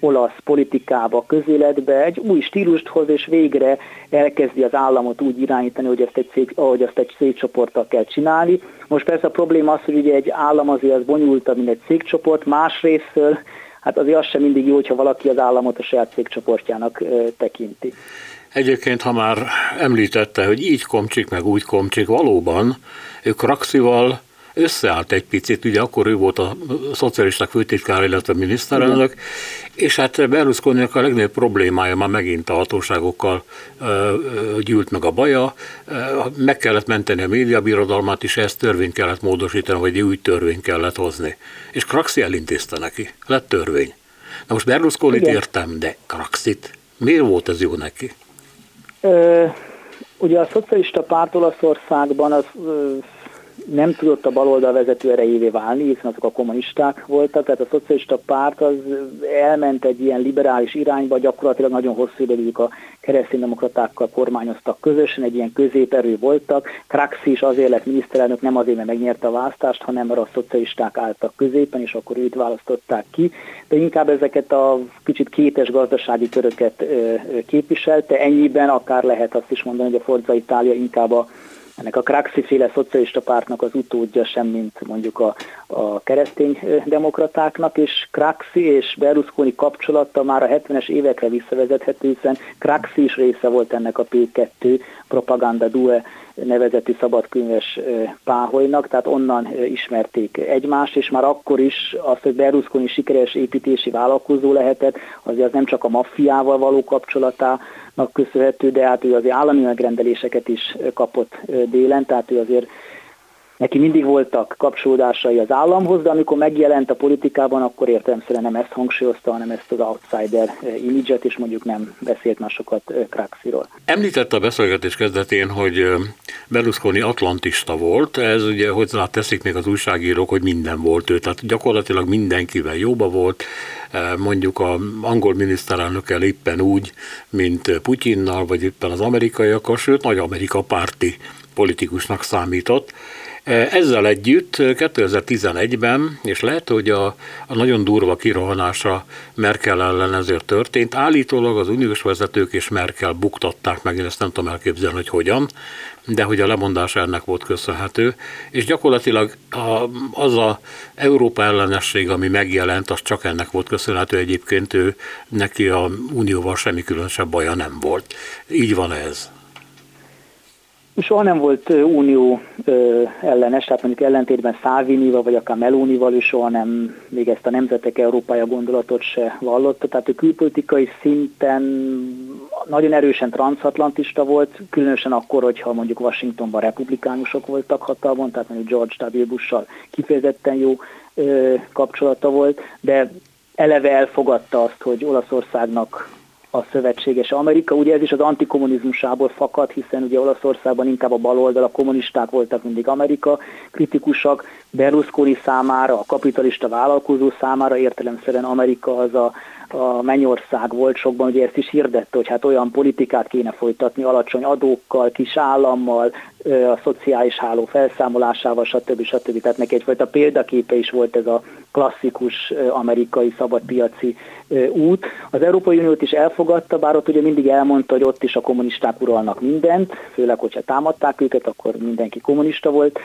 olasz politikába, közéletbe, egy új stílust hoz, és végre elkezdi az államot úgy irányítani, hogy ezt egy, cég, ahogy ezt egy cégcsoporttal kell csinálni. Most persze a probléma az, hogy ugye egy állam azért az bonyolultabb, mint egy cégcsoport, másrésztől hát azért az sem mindig jó, hogyha valaki az államot a saját cégcsoportjának tekinti. Egyébként, ha már említette, hogy így komcsik, meg úgy komcsik, valóban ők Raxival összeállt egy picit, ugye akkor ő volt a szocialisták főtitkár, illetve miniszterelnök, Igen. és hát berlusconi a legnagyobb problémája már megint a hatóságokkal gyűlt meg a baja, meg kellett menteni a médiabirodalmát, és ezt törvényt kellett módosítani, vagy új törvényt kellett hozni. És Kraxi elintézte neki, lett törvény. Na most berlusconi értem, de Kraxit, miért volt ez jó neki? Ugye a szocialista párt Olaszországban az nem tudott a baloldal vezető erejévé válni, hiszen azok a kommunisták voltak, tehát a szocialista párt az elment egy ilyen liberális irányba, gyakorlatilag nagyon hosszú időig a kereszténydemokratákkal kormányoztak közösen, egy ilyen középerő voltak. Kraxi is azért lett miniszterelnök, nem azért, mert megnyerte a választást, hanem mert a szocialisták álltak középen, és akkor őt választották ki. De inkább ezeket a kicsit kétes gazdasági köröket képviselte. Ennyiben akár lehet azt is mondani, hogy a Forza Itália inkább a ennek a Craxi féle szocialista pártnak az utódja sem, mint mondjuk a, a keresztény demokratáknak, és Craxi és Berlusconi kapcsolata már a 70-es évekre visszavezethető, hiszen Craxi is része volt ennek a P2 Propaganda Due nevezetű szabadkönyves páholynak, tehát onnan ismerték egymást, és már akkor is az, hogy Berlusconi sikeres építési vállalkozó lehetett, azért az nem csak a maffiával való kapcsolatának köszönhető, de hát ő azért állami megrendeléseket is kapott délen, tehát ő azért Neki mindig voltak kapcsolódásai az államhoz, de amikor megjelent a politikában, akkor értelemszerűen nem ezt hangsúlyozta, hanem ezt az outsider eh, imidzset, és mondjuk nem beszélt másokat eh, Kraxiról. Említette a beszélgetés kezdetén, hogy eh, Berlusconi atlantista volt, ez ugye hozzá teszik még az újságírók, hogy minden volt ő, tehát gyakorlatilag mindenkivel jóba volt, mondjuk a angol miniszterelnökkel éppen úgy, mint Putyinnal, vagy éppen az amerikaiakkal, sőt, nagy Amerika párti politikusnak számított. Ezzel együtt 2011-ben, és lehet, hogy a, a nagyon durva kirohanása Merkel ellen ezért történt, állítólag az uniós vezetők és Merkel buktatták meg, én ezt nem tudom elképzelni, hogy hogyan, de hogy a lemondása ennek volt köszönhető, és gyakorlatilag a, az a Európa ellenesség, ami megjelent, az csak ennek volt köszönhető egyébként, ő neki a unióval semmi különösebb baja nem volt. Így van ez. Soha nem volt unió ellenes, tehát mondjuk ellentétben Szávinival, vagy akár Melónival is soha nem még ezt a nemzetek Európája gondolatot se vallotta. Tehát ő külpolitikai szinten nagyon erősen transatlantista volt, különösen akkor, hogyha mondjuk Washingtonban republikánusok voltak hatalmon, tehát mondjuk George W. Bush-sal kifejezetten jó kapcsolata volt, de eleve elfogadta azt, hogy Olaszországnak a szövetséges Amerika. Ugye ez is az antikommunizmusából fakad, hiszen ugye Olaszországban inkább a baloldal, a kommunisták voltak mindig Amerika kritikusak, Berlusconi számára, a kapitalista vállalkozó számára értelemszerűen Amerika az a, a mennyország volt sokban, ugye ezt is hirdette, hogy hát olyan politikát kéne folytatni alacsony adókkal, kis állammal, a szociális háló felszámolásával, stb. stb. Tehát neki egyfajta példaképe is volt ez a klasszikus amerikai szabadpiaci út. Az Európai Uniót is elfogadta, bár ott ugye mindig elmondta, hogy ott is a kommunisták uralnak mindent, főleg, hogyha támadták őket, akkor mindenki kommunista volt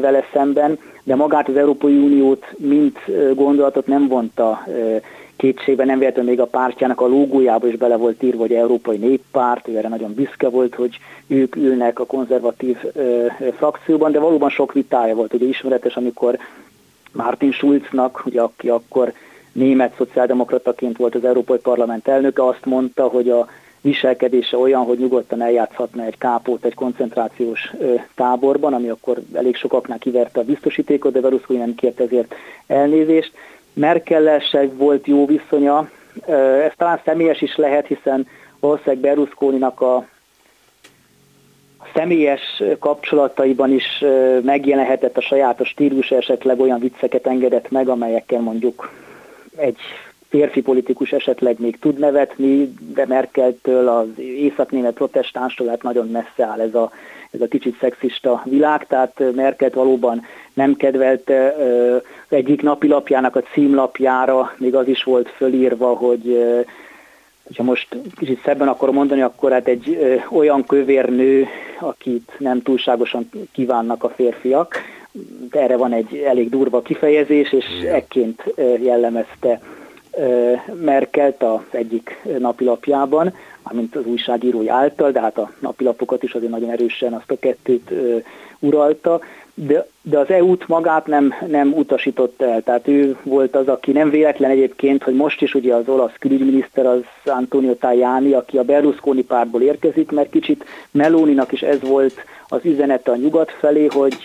vele szemben, de magát az Európai Uniót, mint gondolatot nem vonta kétségbe, nem véletlenül még a pártjának a lógójába is bele volt írva, hogy Európai Néppárt, ő erre nagyon büszke volt, hogy ők ülnek a konzervatív ö, frakcióban, de valóban sok vitája volt. Ugye ismeretes, amikor Martin Schulznak, ugye, aki akkor német szociáldemokrataként volt az Európai Parlament elnöke, azt mondta, hogy a viselkedése olyan, hogy nyugodtan eljátszhatna egy kápót egy koncentrációs táborban, ami akkor elég sokaknál kiverte a biztosítékot, de Berlusconi nem kért ezért elnézést. Merkellel volt jó viszonya, ez talán személyes is lehet, hiszen valószínűleg Berlusconinak a személyes kapcsolataiban is megjelenhetett a sajátos stílus, esetleg olyan vicceket engedett meg, amelyekkel mondjuk egy férfi politikus esetleg még tud nevetni, de Merkeltől az északnémet protestánstól hát nagyon messze áll ez a, ez a kicsit szexista világ, tehát Merkelt valóban nem kedvelte. Egyik napilapjának a címlapjára még az is volt fölírva, hogy ha most kicsit szebben akarom mondani, akkor hát egy ö, olyan kövér nő, akit nem túlságosan kívánnak a férfiak. De erre van egy elég durva kifejezés, és ekként jellemezte Merkelt az egyik napilapjában, amint az újságírói által, de hát a napilapokat is azért nagyon erősen azt a kettőt uralta, de, de az EU-t magát nem, nem utasította el. Tehát ő volt az, aki nem véletlen egyébként, hogy most is ugye az olasz külügyminiszter az Antonio Tajani, aki a Berlusconi pártból érkezik, mert kicsit Melóninak is ez volt az üzenete a nyugat felé, hogy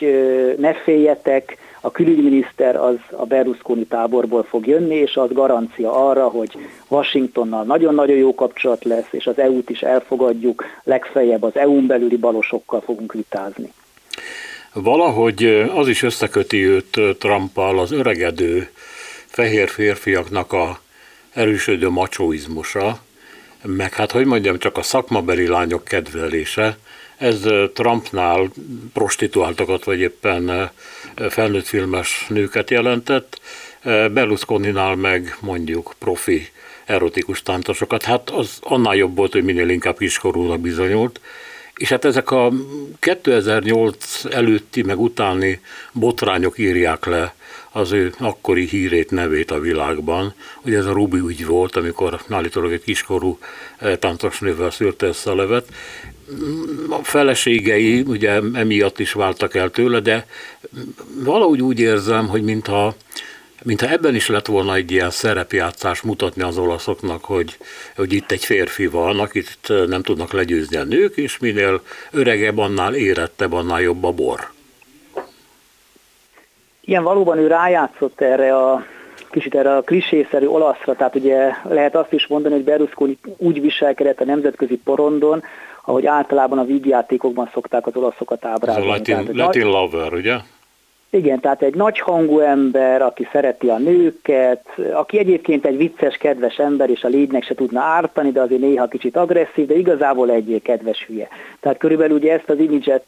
ne féljetek, a külügyminiszter az a Berlusconi táborból fog jönni, és az garancia arra, hogy Washingtonnal nagyon-nagyon jó kapcsolat lesz, és az EU-t is elfogadjuk, legfeljebb az EU-n belüli balosokkal fogunk vitázni. Valahogy az is összeköti őt Trumpal az öregedő fehér férfiaknak a erősödő macsóizmusa, meg hát, hogy mondjam, csak a szakmabeli lányok kedvelése, ez Trumpnál prostituáltakat, vagy éppen felnőtt filmes nőket jelentett, Berlusconinál meg mondjuk profi erotikus táncosokat. Hát az annál jobb volt, hogy minél inkább kiskorúnak bizonyult. És hát ezek a 2008 előtti, meg utáni botrányok írják le az ő akkori hírét, nevét a világban. Ugye ez a Rubi ügy volt, amikor állítólag egy kiskorú táncosnővel szűrte össze a levet. A feleségei ugye emiatt is váltak el tőle, de valahogy úgy érzem, hogy mintha mintha ebben is lett volna egy ilyen szerepjátszás mutatni az olaszoknak, hogy, hogy itt egy férfi van, akit nem tudnak legyőzni a nők, és minél öregebb, annál érettebb, annál jobb a bor. Igen, valóban ő rájátszott erre a kicsit erre a klisészerű olaszra, tehát ugye lehet azt is mondani, hogy Berlusconi úgy viselkedett a nemzetközi porondon, ahogy általában a vígjátékokban szokták az olaszokat ábrázolni. Ez a Latin, tehát, Latin lover, ugye? Igen, tehát egy nagyhangú ember, aki szereti a nőket, aki egyébként egy vicces, kedves ember, és a légynek se tudna ártani, de azért néha kicsit agresszív, de igazából egy kedves hülye. Tehát körülbelül ugye ezt az imidzset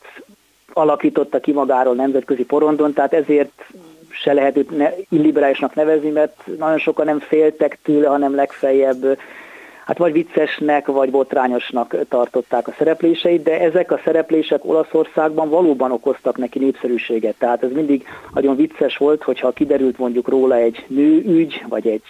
alakította ki magáról nemzetközi porondon, tehát ezért se lehet őt ne, illiberálisnak nevezni, mert nagyon sokan nem féltek tőle, hanem legfeljebb hát vagy viccesnek, vagy botrányosnak tartották a szerepléseit, de ezek a szereplések Olaszországban valóban okoztak neki népszerűséget. Tehát ez mindig nagyon vicces volt, hogyha kiderült mondjuk róla egy nőügy, vagy egy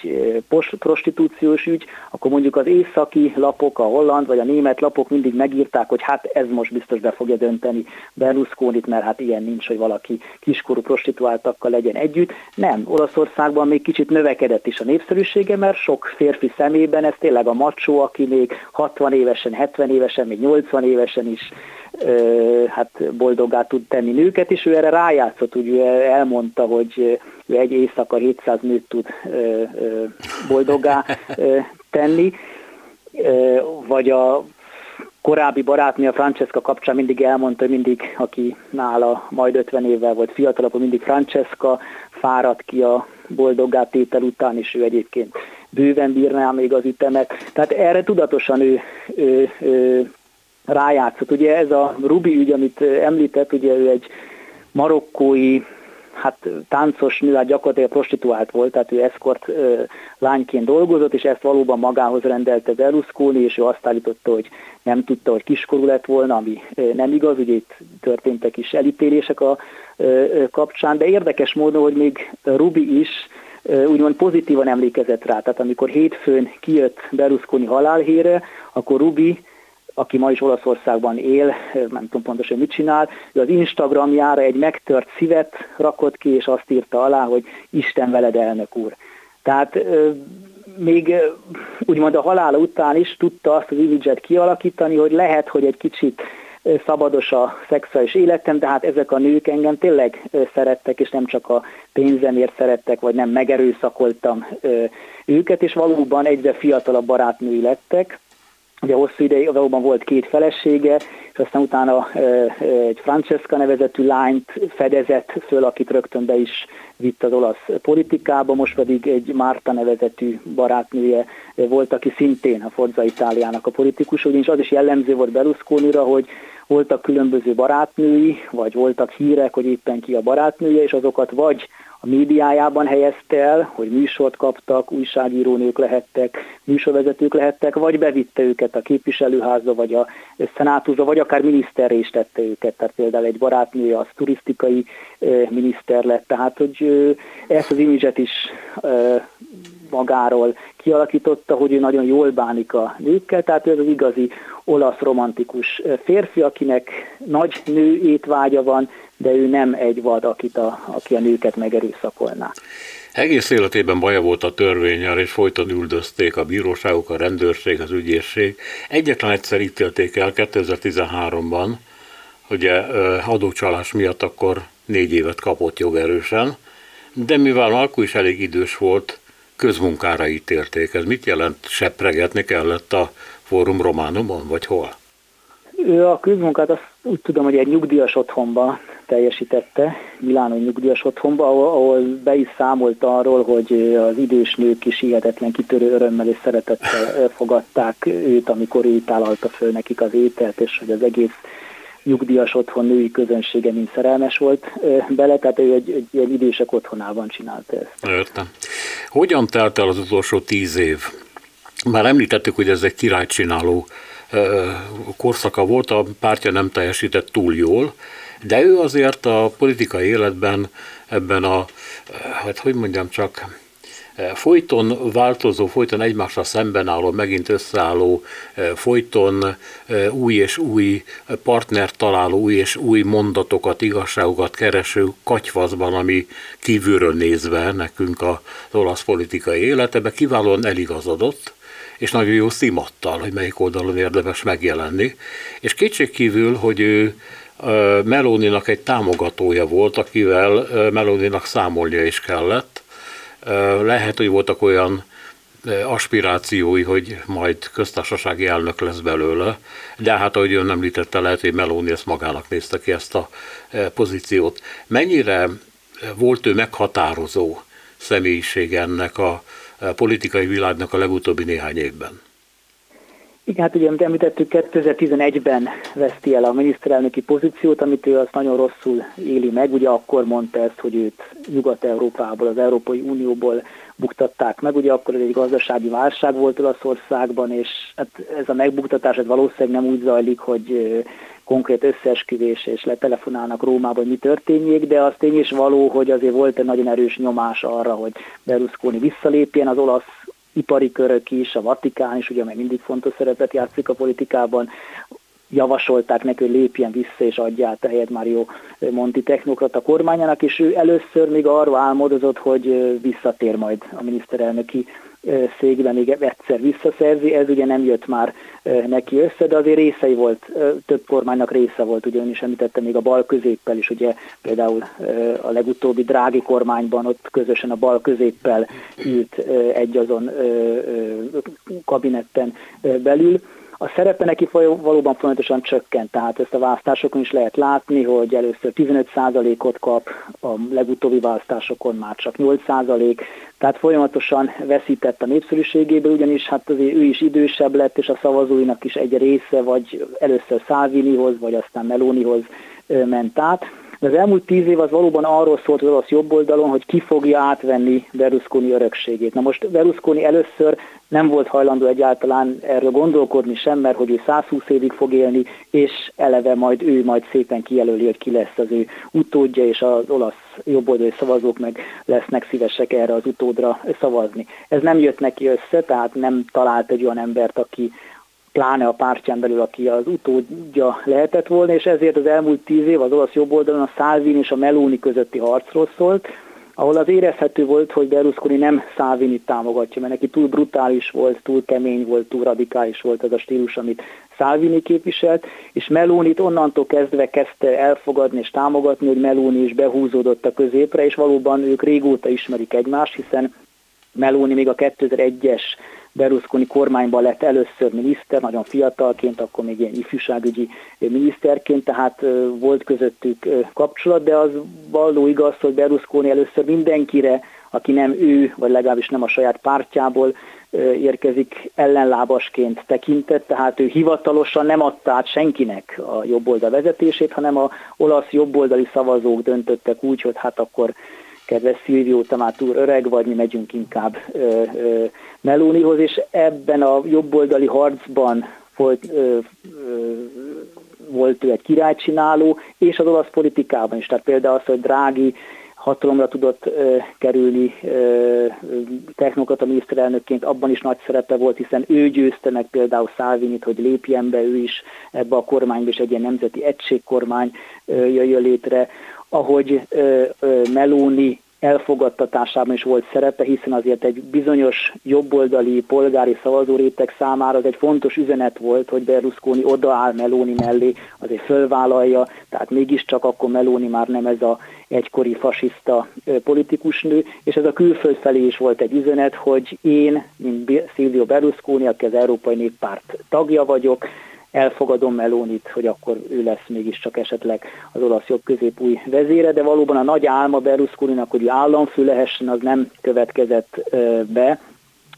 prostitúciós ügy, akkor mondjuk az északi lapok, a holland vagy a német lapok mindig megírták, hogy hát ez most biztos be fogja dönteni Berlusconit, mert hát ilyen nincs, hogy valaki kiskorú prostituáltakkal legyen együtt. Nem, Olaszországban még kicsit növekedett is a népszerűsége, mert sok férfi szemében ez tényleg a macsó, aki még 60 évesen, 70 évesen, még 80 évesen is hát boldoggá tud tenni nőket, és ő erre rájátszott, úgy ő elmondta, hogy ő egy éjszaka 700 nőt tud boldoggá tenni, vagy a korábbi barátnő a Francesca kapcsán mindig elmondta, hogy mindig, aki nála majd 50 évvel volt fiatalabb, mindig Francesca fáradt ki a boldoggá tétel után, és ő egyébként bőven bírná még az ütemet. Tehát erre tudatosan ő, ő, ő rájátszott. Ugye ez a Rubi ügy, amit említett, ugye ő egy marokkói hát táncos hát gyakorlatilag prostituált volt, tehát ő eszkort ö, lányként dolgozott, és ezt valóban magához rendelte Berlusconi, és ő azt állította, hogy nem tudta, hogy kiskorú lett volna, ami nem igaz, ugye itt történtek is elítélések a kapcsán, de érdekes módon, hogy még Rubi is úgymond pozitívan emlékezett rá. Tehát amikor hétfőn kijött Berlusconi halálhére, akkor Rubi aki ma is Olaszországban él, nem tudom pontosan mit csinál, ő az Instagramjára egy megtört szívet rakott ki, és azt írta alá, hogy Isten veled elnök úr. Tehát még úgymond a halála után is tudta azt az imidzset kialakítani, hogy lehet, hogy egy kicsit szabados a szexuális életem, de hát ezek a nők engem tényleg szerettek, és nem csak a pénzemért szerettek, vagy nem megerőszakoltam őket, és valóban egyre fiatalabb barátnői lettek. Ugye hosszú ideig valóban volt két felesége, és aztán utána egy Francesca nevezetű lányt fedezett föl, akit rögtön be is vitt az olasz politikába, most pedig egy Márta nevezetű barátnője volt, aki szintén a Forza Itáliának a politikus, ugyanis az is jellemző volt Berlusconira, hogy voltak különböző barátnői, vagy voltak hírek, hogy éppen ki a barátnője, és azokat vagy a médiájában helyezte el, hogy műsort kaptak, újságírónők lehettek, műsorvezetők lehettek, vagy bevitte őket a képviselőházba, vagy a szenátusba, vagy akár miniszterre is tette őket. Tehát például egy barátnője az turisztikai miniszter lett. Tehát, hogy ezt az imidzset is magáról kialakította, hogy ő nagyon jól bánik a nőkkel, tehát ő az igazi olasz romantikus férfi, akinek nagy nő étvágya van, de ő nem egy vad, akit a, aki a nőket megerőszakolná. Egész életében baja volt a törvényel, és folyton üldözték a bíróságok, a rendőrség, az ügyészség. Egyetlen egyszer ítélték el 2013-ban, ugye adócsalás miatt akkor négy évet kapott jogerősen, de mivel akkor is elég idős volt, közmunkára ítélték. Ez mit jelent? Sepregetni kellett a Fórum Románumon, vagy hol? Ő a közmunkát azt úgy tudom, hogy egy nyugdíjas otthonba teljesítette, Milánó nyugdíjas otthonba, ahol, ahol be is számolt arról, hogy az idős nők is hihetetlen kitörő örömmel és szeretettel fogadták őt, amikor ő tálalta föl nekik az ételt, és hogy az egész nyugdíjas otthon női közönsége mind szerelmes volt bele, tehát ő egy, egy ilyen idősek otthonában csinálta ezt. Értem. Hogyan telt el az utolsó tíz év? Már említettük, hogy ez egy királycsináló korszaka volt, a pártja nem teljesített túl jól, de ő azért a politikai életben ebben a, hát hogy mondjam csak, folyton változó, folyton egymásra szemben álló, megint összeálló, folyton új és új partner találó, új és új mondatokat, igazságokat kereső katyvaszban, ami kívülről nézve nekünk az olasz politikai életebe kiválóan eligazodott, és nagyon jó szimattal, hogy melyik oldalon érdemes megjelenni. És kétségkívül, hogy ő Melóninak egy támogatója volt, akivel Melóninak számolnia is kellett. Lehet, hogy voltak olyan aspirációi, hogy majd köztársasági elnök lesz belőle, de hát ahogy ön említette, lehet, hogy Meloni ezt magának nézte ki ezt a pozíciót. Mennyire volt ő meghatározó személyiség ennek a politikai világnak a legutóbbi néhány évben? Igen, hát ugye, amit említettük, 2011-ben veszti el a miniszterelnöki pozíciót, amit ő azt nagyon rosszul éli meg. Ugye akkor mondta ezt, hogy őt Nyugat-Európából, az Európai Unióból buktatták meg. Ugye akkor egy gazdasági válság volt Olaszországban, és hát ez a megbuktatás ez valószínűleg nem úgy zajlik, hogy konkrét összeesküvés és letelefonálnak Rómába, hogy mi történjék, de az tény is való, hogy azért volt egy nagyon erős nyomás arra, hogy Berlusconi visszalépjen, az olasz ipari körök is, a Vatikán is, ugye meg mindig fontos szerepet játszik a politikában, javasolták neki, hogy lépjen vissza és adja át a helyet Mario Monti technokrata kormányának, és ő először még arra álmodozott, hogy visszatér majd a miniszterelnöki székben még egyszer visszaszerzi, ez ugye nem jött már neki össze, de azért részei volt, több kormánynak része volt, ugye ön is említette még a bal középpel is, ugye például a legutóbbi drági kormányban ott közösen a bal középpel ült egy azon kabinetten belül, a szerepe neki valóban folyamatosan csökkent, tehát ezt a választásokon is lehet látni, hogy először 15%-ot kap, a legutóbbi választásokon már csak 8%, tehát folyamatosan veszített a népszerűségéből, ugyanis hát azért ő is idősebb lett, és a szavazóinak is egy része, vagy először Salvinihoz, vagy aztán Melonihoz ment át. De az elmúlt tíz év az valóban arról szólt az orosz jobb oldalon, hogy ki fogja átvenni Berlusconi örökségét. Na most Berlusconi először nem volt hajlandó egyáltalán erről gondolkodni sem, mert hogy ő 120 évig fog élni, és eleve majd ő majd szépen kijelöli, hogy ki lesz az ő utódja, és az olasz jobboldali szavazók meg lesznek szívesek erre az utódra szavazni. Ez nem jött neki össze, tehát nem talált egy olyan embert, aki pláne a pártján belül, aki az utódja lehetett volna, és ezért az elmúlt tíz év az olasz jobboldalon a Salvini és a Meloni közötti harcról szólt, ahol az érezhető volt, hogy Berlusconi nem Salvini támogatja, mert neki túl brutális volt, túl kemény volt, túl radikális volt az a stílus, amit Salvini képviselt, és Melónit onnantól kezdve kezdte elfogadni és támogatni, hogy Meloni is behúzódott a középre, és valóban ők régóta ismerik egymást, hiszen Meloni még a 2001-es Berlusconi kormányban lett először miniszter, nagyon fiatalként, akkor még ilyen ifjúságügyi miniszterként, tehát volt közöttük kapcsolat, de az való igaz, hogy Berlusconi először mindenkire, aki nem ő, vagy legalábbis nem a saját pártjából érkezik, ellenlábasként tekintett, tehát ő hivatalosan nem adta át senkinek a jobboldal vezetését, hanem a olasz jobboldali szavazók döntöttek úgy, hogy hát akkor kedves Szilvió, te már túl öreg vagy, mi megyünk inkább ö, ö, Melónihoz, és ebben a jobboldali harcban volt, ö, ö, volt ő egy királycsináló, és az olasz politikában is. Tehát például az, hogy Drági hatalomra tudott ö, kerülni ö, technokrata miniszterelnökként, abban is nagy szerepe volt, hiszen ő győzte meg például Szálvinit, hogy lépjen be ő is ebbe a kormányba, és egy ilyen nemzeti egységkormány ö, jöjjön létre ahogy Meloni elfogadtatásában is volt szerepe, hiszen azért egy bizonyos jobboldali polgári szavazóréteg számára az egy fontos üzenet volt, hogy Berlusconi odaáll Meloni mellé, azért fölvállalja, tehát mégiscsak akkor Meloni már nem ez a egykori fasiszta politikusnő, és ez a külföld felé is volt egy üzenet, hogy én, mint Silvio Berlusconi, aki az Európai Néppárt tagja vagyok, elfogadom Melonit, hogy akkor ő lesz mégiscsak esetleg az olasz jobb közép új vezére, de valóban a nagy álma berlusconi hogy államfő lehessen, az nem következett be.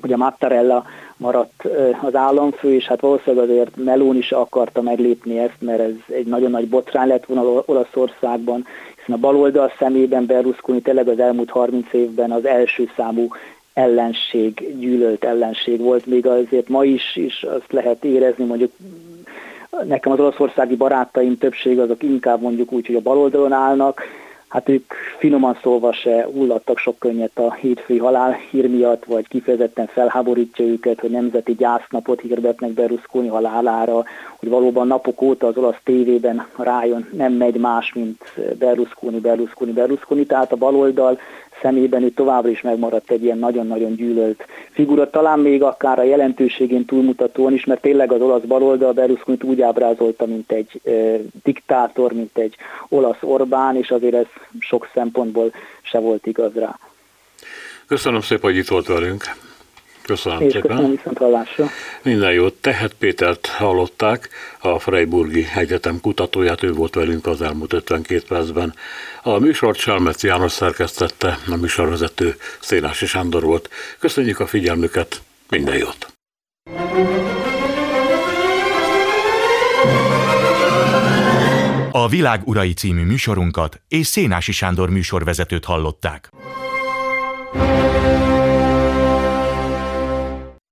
Ugye Mattarella maradt az államfő, és hát valószínűleg azért Melón is akarta meglépni ezt, mert ez egy nagyon nagy botrány lett volna Olaszországban, hiszen a baloldal szemében Berlusconi tényleg az elmúlt 30 évben az első számú ellenség, gyűlölt ellenség volt, még azért ma is, is azt lehet érezni, mondjuk nekem az olaszországi barátaim többség azok inkább mondjuk úgy, hogy a baloldalon állnak, hát ők finoman szólva se hullattak sok könnyet a hétfői halálhír miatt, vagy kifejezetten felháborítja őket, hogy nemzeti gyásznapot hirdetnek Berlusconi halálára, hogy valóban napok óta az olasz tévében rájon nem megy más, mint Berlusconi, Berlusconi, Berlusconi, tehát a baloldal szemében ő továbbra is megmaradt egy ilyen nagyon-nagyon gyűlölt figura, talán még akár a jelentőségén túlmutatóan is, mert tényleg az olasz baloldal berlusconi úgy ábrázolta, mint egy e, diktátor, mint egy olasz Orbán, és azért ez sok szempontból se volt igaz rá. Köszönöm szépen, hogy itt volt velünk. Köszönöm És szépen. Köszönöm viszont hallásra. Minden jót. Tehet Pétert hallották, a Freiburgi Egyetem kutatóját, ő volt velünk az elmúlt 52 percben. A műsort Salmeci János szerkesztette, a műsorvezető Szénási Sándor volt. Köszönjük a figyelmüket, minden jót! A Világ Urai című műsorunkat és Szénási Sándor műsorvezetőt hallották. thank you